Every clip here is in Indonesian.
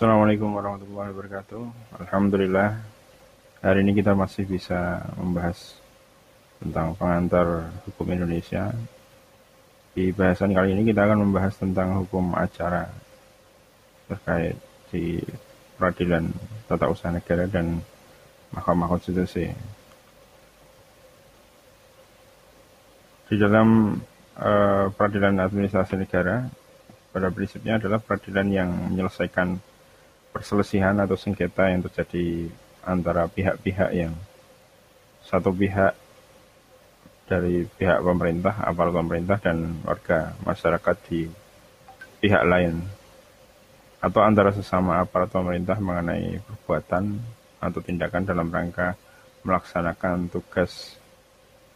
Assalamualaikum warahmatullahi wabarakatuh. Alhamdulillah hari ini kita masih bisa membahas tentang pengantar hukum Indonesia. Di bahasan kali ini kita akan membahas tentang hukum acara terkait di peradilan tata usaha negara dan Mahkamah Konstitusi. Di dalam uh, peradilan administrasi negara, pada prinsipnya adalah peradilan yang menyelesaikan perselisihan atau sengketa yang terjadi antara pihak-pihak yang satu pihak dari pihak pemerintah, aparat pemerintah dan warga masyarakat di pihak lain. Atau antara sesama aparat pemerintah mengenai perbuatan atau tindakan dalam rangka melaksanakan tugas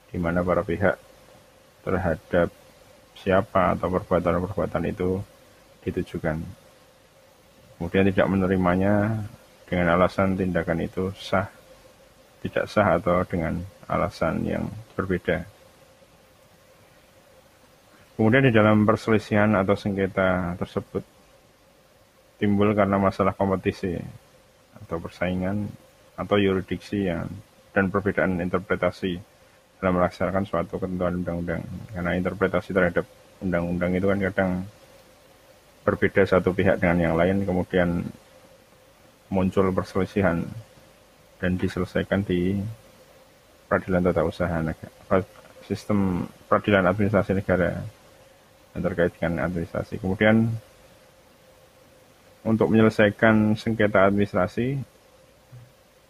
di mana para pihak terhadap siapa atau perbuatan-perbuatan itu ditujukan kemudian tidak menerimanya dengan alasan tindakan itu sah, tidak sah atau dengan alasan yang berbeda. Kemudian di dalam perselisihan atau sengketa tersebut timbul karena masalah kompetisi atau persaingan atau yuridiksi yang dan perbedaan interpretasi dalam melaksanakan suatu ketentuan undang-undang. Karena interpretasi terhadap undang-undang itu kan kadang berbeda satu pihak dengan yang lain kemudian muncul perselisihan dan diselesaikan di peradilan tata usaha negara, sistem peradilan administrasi negara yang terkait dengan administrasi. Kemudian untuk menyelesaikan sengketa administrasi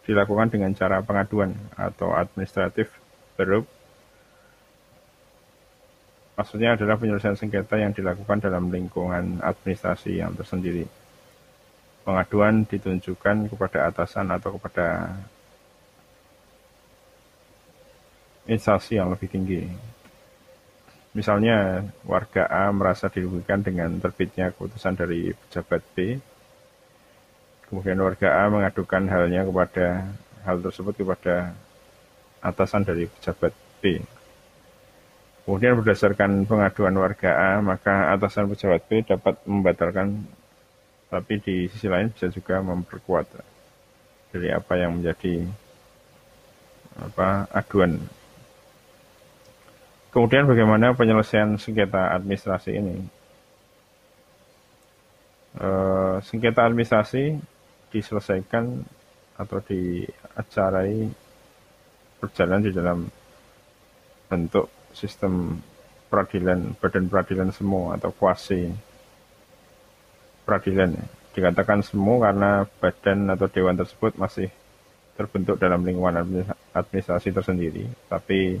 dilakukan dengan cara pengaduan atau administratif verb Maksudnya adalah penyelesaian sengketa yang dilakukan dalam lingkungan administrasi yang tersendiri. Pengaduan ditunjukkan kepada atasan atau kepada instansi yang lebih tinggi. Misalnya, warga A merasa dirugikan dengan terbitnya keputusan dari pejabat B. Kemudian warga A mengadukan halnya kepada hal tersebut kepada atasan dari pejabat B. Kemudian berdasarkan pengaduan warga A, maka atasan pejabat B dapat membatalkan, tapi di sisi lain bisa juga memperkuat dari apa yang menjadi apa aduan. Kemudian bagaimana penyelesaian sengketa administrasi ini? E, sengketa administrasi diselesaikan atau diacarai berjalan di dalam bentuk sistem peradilan badan peradilan semua atau kuasi peradilan. Dikatakan semua karena badan atau dewan tersebut masih terbentuk dalam lingkungan administrasi tersendiri tapi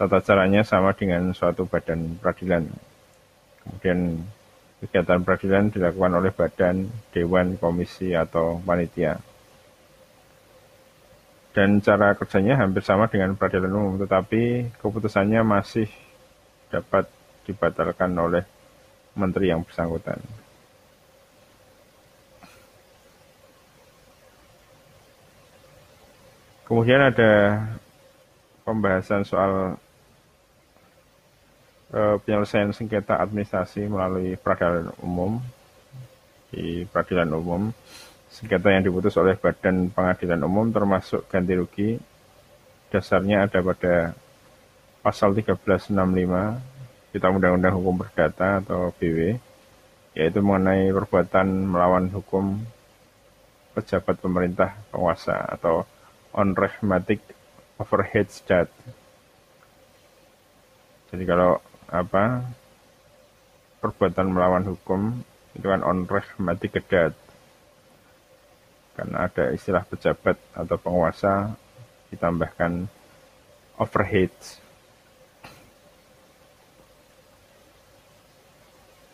tata caranya sama dengan suatu badan peradilan. Kemudian kegiatan peradilan dilakukan oleh badan, dewan, komisi, atau panitia dan cara kerjanya hampir sama dengan peradilan umum, tetapi keputusannya masih dapat dibatalkan oleh menteri yang bersangkutan. Kemudian ada pembahasan soal uh, penyelesaian sengketa administrasi melalui peradilan umum di peradilan umum Sengketa yang diputus oleh Badan Pengadilan Umum termasuk ganti rugi dasarnya ada pada pasal 1365 Kitab Undang-Undang Hukum Perdata atau BW yaitu mengenai perbuatan melawan hukum pejabat pemerintah penguasa atau unrahmatic overhead stat. Jadi kalau apa perbuatan melawan hukum itu kan unrahmatic kedat karena ada istilah pejabat atau penguasa ditambahkan overheads.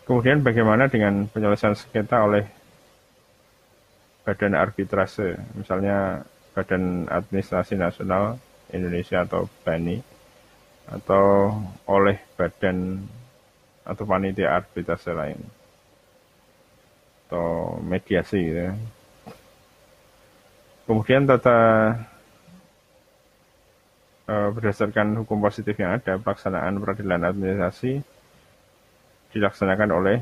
Kemudian bagaimana dengan penyelesaian sengketa oleh badan arbitrase, misalnya Badan Administrasi Nasional Indonesia atau BANI, atau oleh badan atau panitia arbitrase lain, atau mediasi gitu ya. Kemudian tata e, berdasarkan hukum positif yang ada, pelaksanaan peradilan administrasi dilaksanakan oleh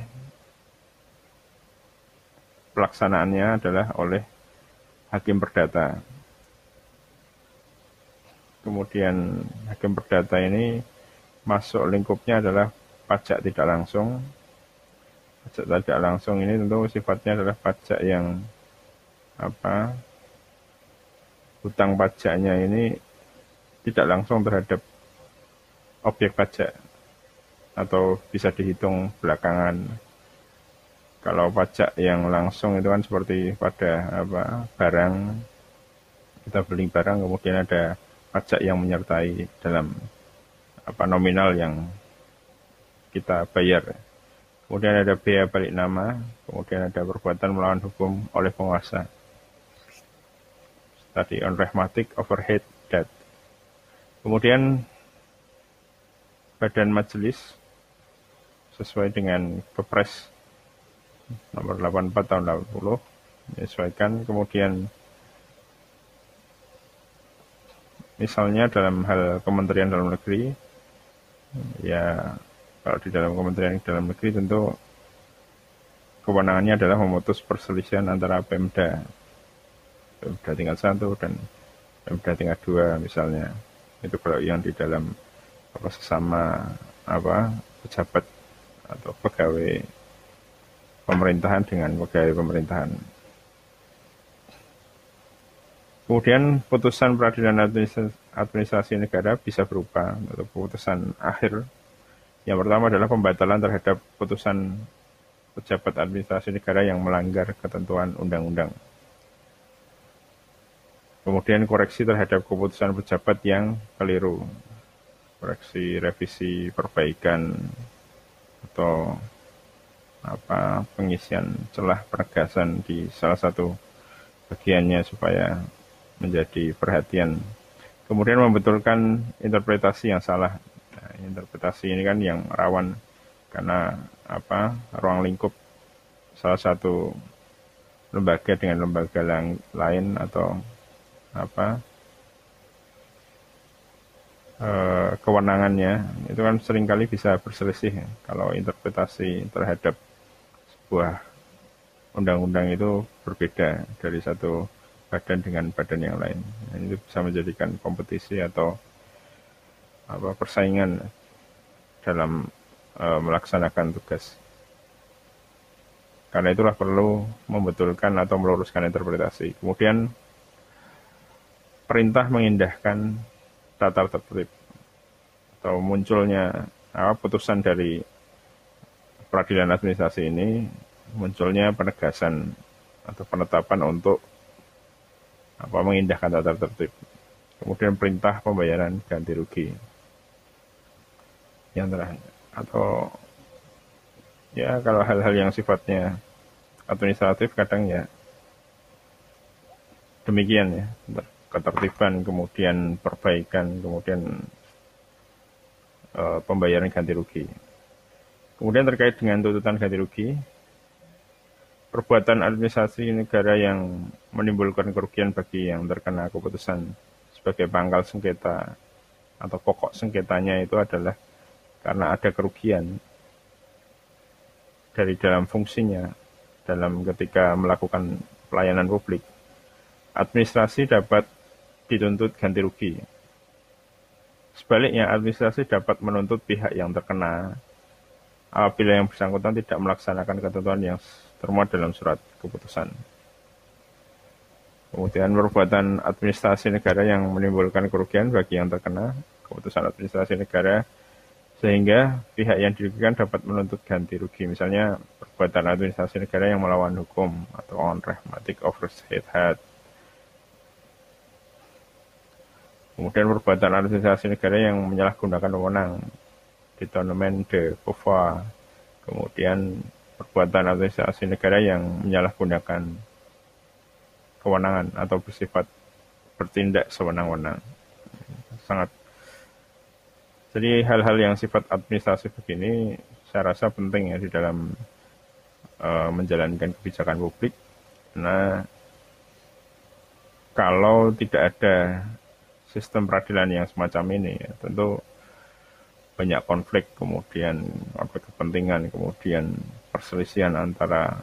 pelaksanaannya adalah oleh hakim perdata. Kemudian hakim perdata ini masuk lingkupnya adalah pajak tidak langsung. Pajak tidak langsung ini tentu sifatnya adalah pajak yang apa hutang pajaknya ini tidak langsung terhadap objek pajak atau bisa dihitung belakangan. Kalau pajak yang langsung itu kan seperti pada apa barang kita beli barang kemudian ada pajak yang menyertai dalam apa nominal yang kita bayar. Kemudian ada biaya balik nama, kemudian ada perbuatan melawan hukum oleh penguasa. Tadi on rehmatic overhead debt. Kemudian badan majelis sesuai dengan Kepres nomor 84 tahun 80 menyesuaikan kemudian Misalnya dalam hal Kementerian Dalam Negeri, ya kalau di dalam Kementerian Dalam Negeri tentu kewenangannya adalah memutus perselisihan antara Pemda, Pemda tingkat satu dan Pemda tingkat dua misalnya. Itu kalau yang di dalam apa sesama apa pejabat atau pegawai pemerintahan dengan pegawai pemerintahan Kemudian putusan peradilan administrasi negara bisa berupa atau putusan akhir. Yang pertama adalah pembatalan terhadap putusan pejabat administrasi negara yang melanggar ketentuan undang-undang. Kemudian koreksi terhadap keputusan pejabat yang keliru. Koreksi, revisi, perbaikan atau apa pengisian celah penegasan di salah satu bagiannya supaya menjadi perhatian. Kemudian membetulkan interpretasi yang salah. Nah, interpretasi ini kan yang rawan karena apa ruang lingkup salah satu lembaga dengan lembaga lain atau apa e, kewenangannya itu kan sering kali bisa berselisih kalau interpretasi terhadap sebuah undang-undang itu berbeda dari satu badan dengan badan yang lain. Nah, itu bisa menjadikan kompetisi atau apa persaingan dalam e, melaksanakan tugas. Karena itulah perlu membetulkan atau meluruskan interpretasi. Kemudian perintah mengindahkan tata tertib atau munculnya apa putusan dari peradilan administrasi ini munculnya penegasan atau penetapan untuk apa mengindahkan tata tertib. Kemudian perintah pembayaran ganti rugi. Yang terakhir atau ya kalau hal-hal yang sifatnya administratif kadang ya demikian ya ketertiban kemudian perbaikan kemudian e, pembayaran ganti rugi. Kemudian terkait dengan tuntutan ganti rugi perbuatan administrasi negara yang menimbulkan kerugian bagi yang terkena keputusan sebagai pangkal sengketa atau pokok sengketanya itu adalah karena ada kerugian dari dalam fungsinya dalam ketika melakukan pelayanan publik. Administrasi dapat dituntut ganti rugi sebaliknya administrasi dapat menuntut pihak yang terkena apabila yang bersangkutan tidak melaksanakan ketentuan yang termuat dalam surat keputusan. Kemudian perbuatan administrasi negara yang menimbulkan kerugian bagi yang terkena keputusan administrasi negara sehingga pihak yang dirugikan dapat menuntut ganti rugi. Misalnya perbuatan administrasi negara yang melawan hukum atau on rehmatic oversight. Kemudian perbuatan administrasi negara yang menyalahgunakan wewenang, detournement de pouvoir. Kemudian perbuatan administrasi negara yang menyalahgunakan kewenangan atau bersifat bertindak sewenang-wenang. Sangat jadi hal-hal yang sifat administrasi begini saya rasa penting ya di dalam uh, menjalankan kebijakan publik. Nah, kalau tidak ada sistem peradilan yang semacam ini, ya, tentu banyak konflik, kemudian konflik kepentingan, kemudian perselisihan antara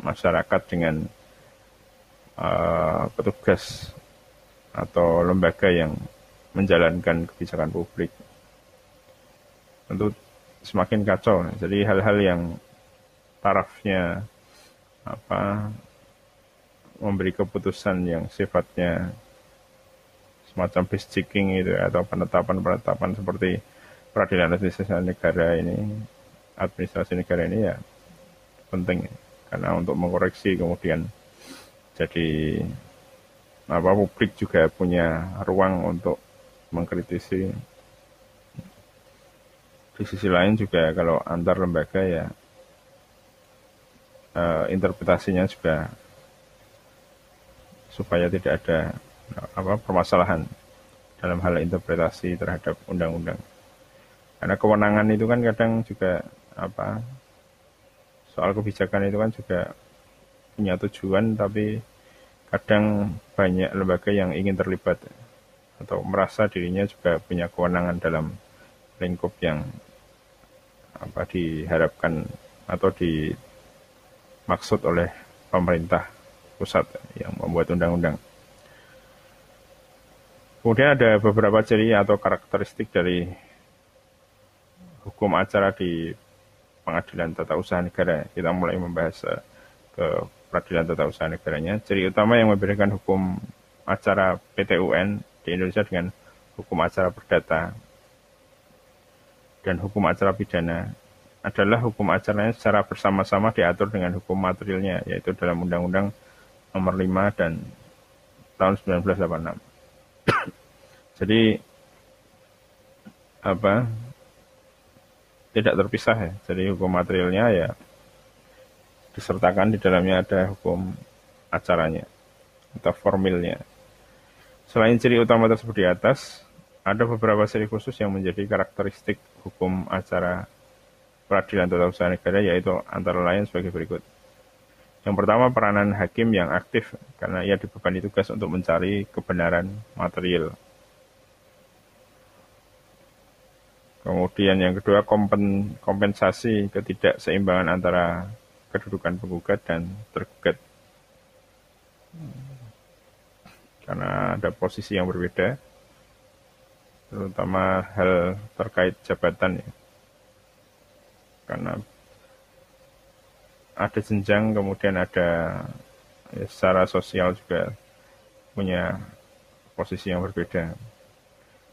masyarakat dengan uh, petugas atau lembaga yang menjalankan kebijakan publik. Tentu semakin kacau. Jadi hal-hal yang tarafnya apa memberi keputusan yang sifatnya semacam base checking itu atau penetapan-penetapan seperti peradilan administrasi negara ini administrasi negara ini ya penting. Karena untuk mengkoreksi kemudian jadi apa publik juga punya ruang untuk mengkritisi. Di sisi lain juga kalau antar lembaga ya uh, interpretasinya juga supaya tidak ada apa permasalahan dalam hal interpretasi terhadap undang-undang. Karena kewenangan itu kan kadang juga apa soal kebijakan itu kan juga punya tujuan tapi kadang banyak lembaga yang ingin terlibat atau merasa dirinya juga punya kewenangan dalam lingkup yang apa diharapkan atau dimaksud oleh pemerintah pusat yang membuat undang-undang. Kemudian ada beberapa ciri atau karakteristik dari hukum acara di pengadilan tata usaha negara. Kita mulai membahas eh, ke peradilan tata usaha negaranya. Ciri utama yang membedakan hukum acara PTUN di Indonesia dengan hukum acara perdata dan hukum acara pidana adalah hukum acaranya secara bersama-sama diatur dengan hukum materialnya, yaitu dalam Undang-Undang Nomor 5 dan tahun 1986. Jadi apa tidak terpisah ya. Jadi hukum materialnya ya disertakan di dalamnya ada hukum acaranya atau formilnya. Selain ciri utama tersebut di atas, ada beberapa ciri khusus yang menjadi karakteristik hukum acara peradilan tata usaha negara yaitu antara lain sebagai berikut. Yang pertama peranan hakim yang aktif karena ia dibebani tugas untuk mencari kebenaran material. Kemudian yang kedua kompen, kompensasi ketidakseimbangan antara kedudukan penggugat dan tergugat. Karena ada posisi yang berbeda, terutama hal terkait jabatan ya. Karena ada jenjang, kemudian ada ya, secara sosial juga punya posisi yang berbeda.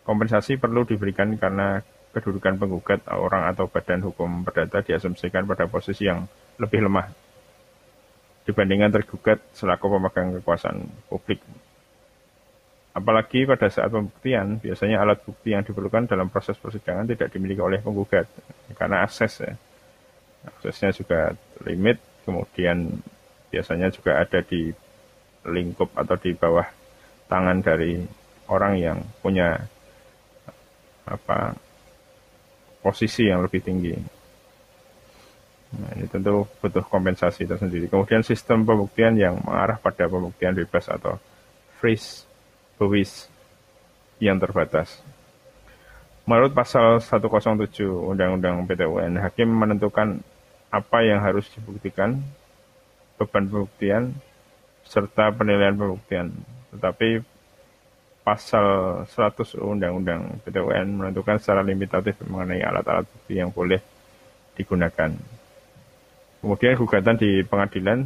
Kompensasi perlu diberikan karena kedudukan penggugat orang atau badan hukum perdata diasumsikan pada posisi yang lebih lemah dibandingkan tergugat selaku pemegang kekuasaan publik. Apalagi pada saat pembuktian, biasanya alat bukti yang diperlukan dalam proses persidangan tidak dimiliki oleh penggugat karena akses ya. Aksesnya juga limit, kemudian biasanya juga ada di lingkup atau di bawah tangan dari orang yang punya apa posisi yang lebih tinggi. Nah, ini tentu butuh kompensasi tersendiri. Kemudian sistem pembuktian yang mengarah pada pembuktian bebas atau freeze bewis yang terbatas. Menurut pasal 107 Undang-Undang PTUN, hakim menentukan apa yang harus dibuktikan, beban pembuktian, serta penilaian pembuktian. Tetapi pasal 100 Undang-Undang PTUN menentukan secara limitatif mengenai alat-alat bukti yang boleh digunakan. Kemudian gugatan di pengadilan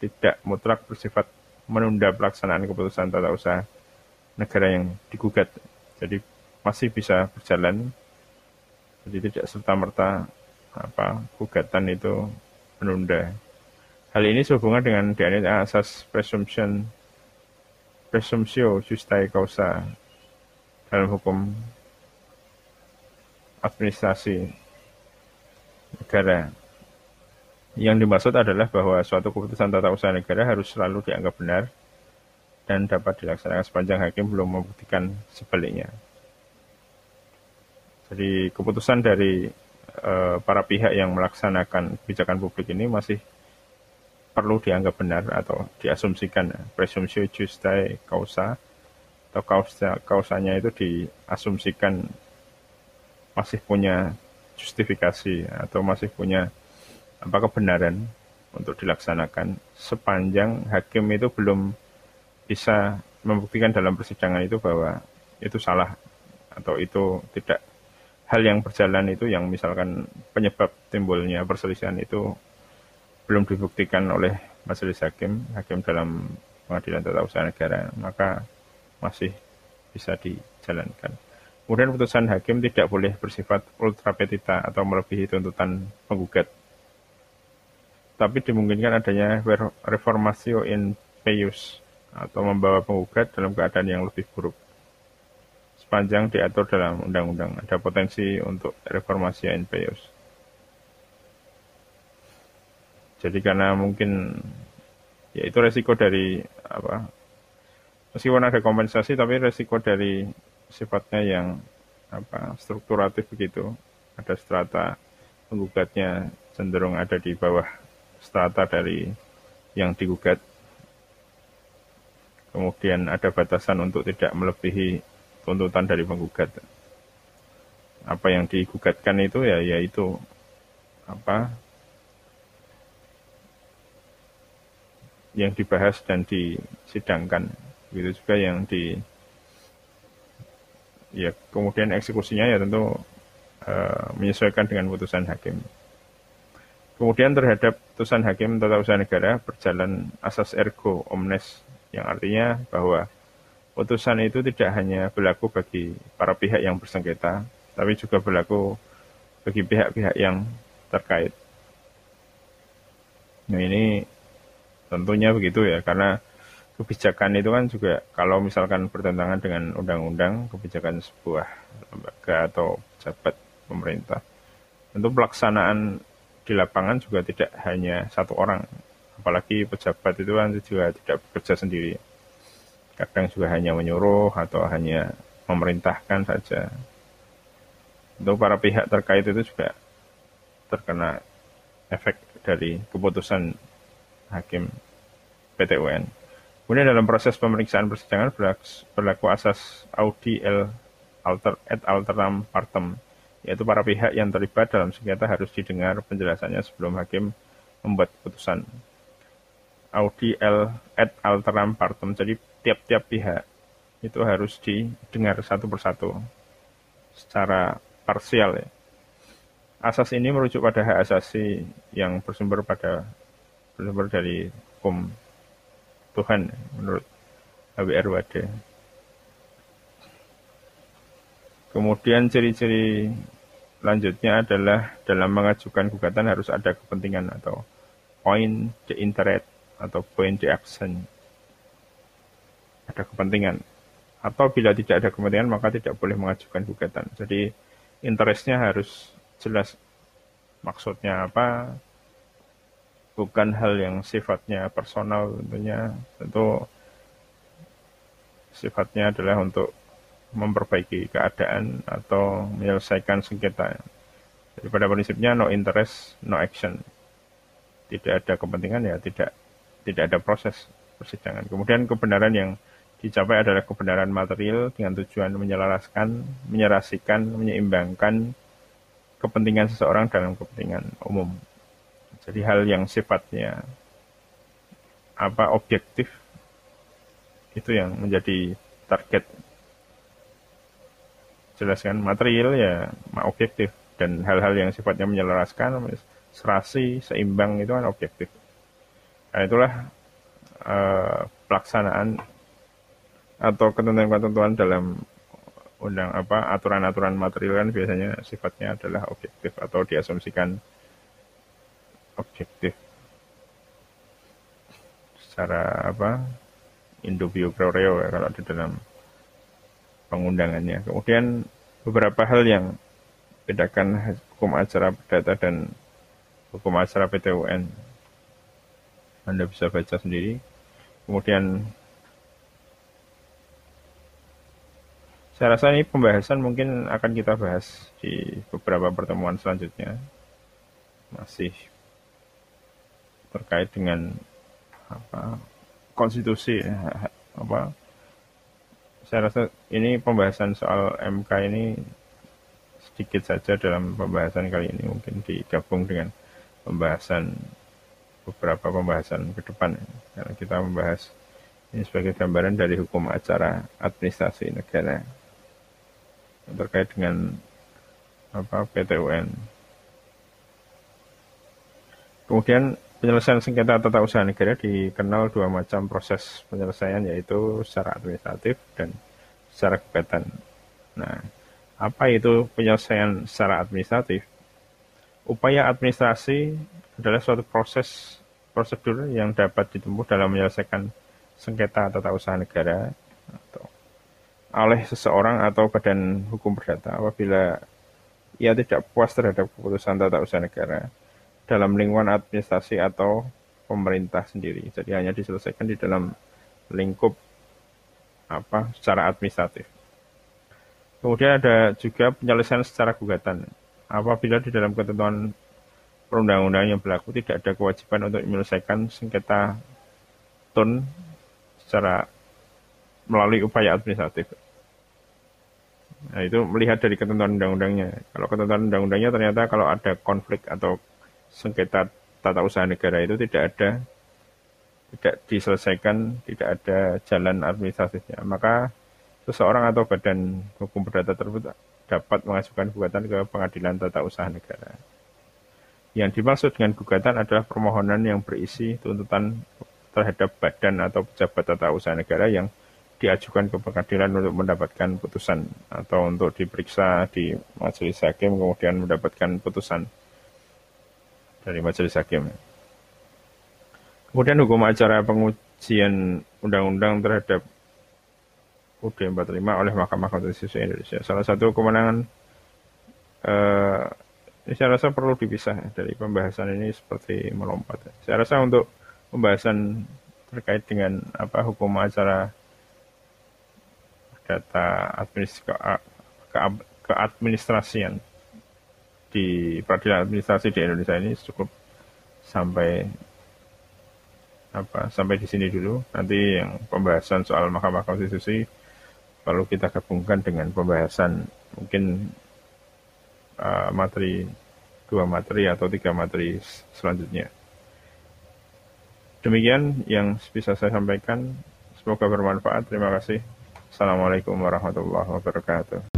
tidak mutlak bersifat menunda pelaksanaan keputusan tata usaha negara yang digugat. Jadi masih bisa berjalan. Jadi tidak serta-merta apa gugatan itu menunda. Hal ini sehubungan dengan DNA asas presumption presumptio justae causa dalam hukum administrasi negara yang dimaksud adalah bahwa suatu keputusan tata usaha negara harus selalu dianggap benar dan dapat dilaksanakan sepanjang hakim belum membuktikan sebaliknya. Jadi keputusan dari e, para pihak yang melaksanakan kebijakan publik ini masih perlu dianggap benar atau diasumsikan presumptio justae causa atau kausa kausanya itu diasumsikan masih punya justifikasi atau masih punya apa kebenaran untuk dilaksanakan. Sepanjang hakim itu belum bisa membuktikan dalam persidangan itu bahwa itu salah atau itu tidak. Hal yang berjalan itu yang misalkan penyebab timbulnya perselisihan itu belum dibuktikan oleh majelis hakim, hakim dalam pengadilan tata usaha negara, maka masih bisa dijalankan. Kemudian putusan hakim tidak boleh bersifat ultra petita atau melebihi tuntutan penggugat. Tapi dimungkinkan adanya reformasio in peius atau membawa penggugat dalam keadaan yang lebih buruk. Sepanjang diatur dalam undang-undang, ada potensi untuk reformasi in peius. Jadi karena mungkin ya itu resiko dari apa meskipun ada kompensasi tapi resiko dari sifatnya yang apa strukturatif begitu. Ada strata penggugatnya cenderung ada di bawah strata dari yang digugat. Kemudian ada batasan untuk tidak melebihi tuntutan dari penggugat. Apa yang digugatkan itu ya yaitu apa yang dibahas dan disidangkan begitu juga yang di ya kemudian eksekusinya ya tentu uh, menyesuaikan dengan putusan hakim. Kemudian terhadap putusan hakim tata usaha negara berjalan asas ergo omnes yang artinya bahwa putusan itu tidak hanya berlaku bagi para pihak yang bersengketa, tapi juga berlaku bagi pihak-pihak yang terkait. Nah ini tentunya begitu ya karena kebijakan itu kan juga kalau misalkan bertentangan dengan undang-undang kebijakan sebuah lembaga atau pejabat pemerintah tentu pelaksanaan di lapangan juga tidak hanya satu orang. Apalagi pejabat itu kan juga tidak bekerja sendiri. Kadang juga hanya menyuruh atau hanya memerintahkan saja. Untuk para pihak terkait itu juga terkena efek dari keputusan hakim PT UN. Kemudian dalam proses pemeriksaan persidangan berlaku asas audi el alter et alteram partem, yaitu para pihak yang terlibat dalam sengketa harus didengar penjelasannya sebelum hakim membuat keputusan. Audi el et alteram partem, jadi tiap-tiap pihak itu harus didengar satu persatu secara parsial ya. Asas ini merujuk pada hak asasi yang bersumber pada bersumber dari hukum Tuhan menurut HWR Wade. Kemudian ciri-ciri lanjutnya adalah dalam mengajukan gugatan harus ada kepentingan atau point de interest atau point de action. Ada kepentingan. Atau bila tidak ada kepentingan maka tidak boleh mengajukan gugatan. Jadi interestnya harus jelas maksudnya apa, bukan hal yang sifatnya personal tentunya tentu sifatnya adalah untuk memperbaiki keadaan atau menyelesaikan sengketa. Jadi pada prinsipnya no interest, no action. Tidak ada kepentingan ya tidak tidak ada proses persidangan. Kemudian kebenaran yang dicapai adalah kebenaran material dengan tujuan menyelaraskan, menyerasikan, menyeimbangkan kepentingan seseorang dalam kepentingan umum. Jadi hal yang sifatnya apa objektif itu yang menjadi target. Jelaskan material ya objektif dan hal-hal yang sifatnya menyelaraskan, serasi, seimbang itu kan objektif. Nah, itulah uh, pelaksanaan atau ketentuan-ketentuan dalam undang apa aturan-aturan material kan biasanya sifatnya adalah objektif atau diasumsikan objektif secara apa indubio pro reo ya kalau di dalam pengundangannya. Kemudian beberapa hal yang bedakan hukum acara perdata dan hukum acara PTUN. Anda bisa baca sendiri. Kemudian saya rasa ini pembahasan mungkin akan kita bahas di beberapa pertemuan selanjutnya. Masih terkait dengan apa konstitusi apa saya rasa ini pembahasan soal MK ini sedikit saja dalam pembahasan kali ini mungkin digabung dengan pembahasan beberapa pembahasan ke depan. Karena kita membahas ini sebagai gambaran dari hukum acara administrasi negara terkait dengan apa PTUN. Kemudian penyelesaian sengketa tata usaha negara dikenal dua macam proses penyelesaian yaitu secara administratif dan secara gugatan. Nah, apa itu penyelesaian secara administratif? Upaya administrasi adalah suatu proses prosedur yang dapat ditempuh dalam menyelesaikan sengketa tata usaha negara atau oleh seseorang atau badan hukum perdata apabila ia tidak puas terhadap keputusan tata usaha negara dalam lingkungan administrasi atau pemerintah sendiri. Jadi hanya diselesaikan di dalam lingkup apa secara administratif. Kemudian ada juga penyelesaian secara gugatan. Apabila di dalam ketentuan perundang-undangan yang berlaku tidak ada kewajiban untuk menyelesaikan sengketa tun secara melalui upaya administratif. Nah, itu melihat dari ketentuan undang-undangnya. Kalau ketentuan undang-undangnya ternyata kalau ada konflik atau sengketa tata usaha negara itu tidak ada tidak diselesaikan, tidak ada jalan administratifnya. Maka seseorang atau badan hukum perdata tersebut dapat mengajukan gugatan ke pengadilan tata usaha negara. Yang dimaksud dengan gugatan adalah permohonan yang berisi tuntutan terhadap badan atau pejabat tata usaha negara yang diajukan ke pengadilan untuk mendapatkan putusan atau untuk diperiksa di majelis hakim kemudian mendapatkan putusan dari majelis hakim. Kemudian hukum acara pengujian undang-undang terhadap UD 45 oleh Mahkamah Konstitusi Indonesia. Salah satu kemenangan eh, saya rasa perlu dipisah dari pembahasan ini seperti melompat. Saya rasa untuk pembahasan terkait dengan apa hukum acara data administ ke, ke, keadministrasian di peradilan administrasi di Indonesia ini cukup sampai apa sampai di sini dulu nanti yang pembahasan soal Mahkamah Konstitusi perlu kita gabungkan dengan pembahasan mungkin uh, materi dua materi atau tiga materi selanjutnya. Demikian yang bisa saya sampaikan. Semoga bermanfaat. Terima kasih. Assalamualaikum warahmatullahi wabarakatuh.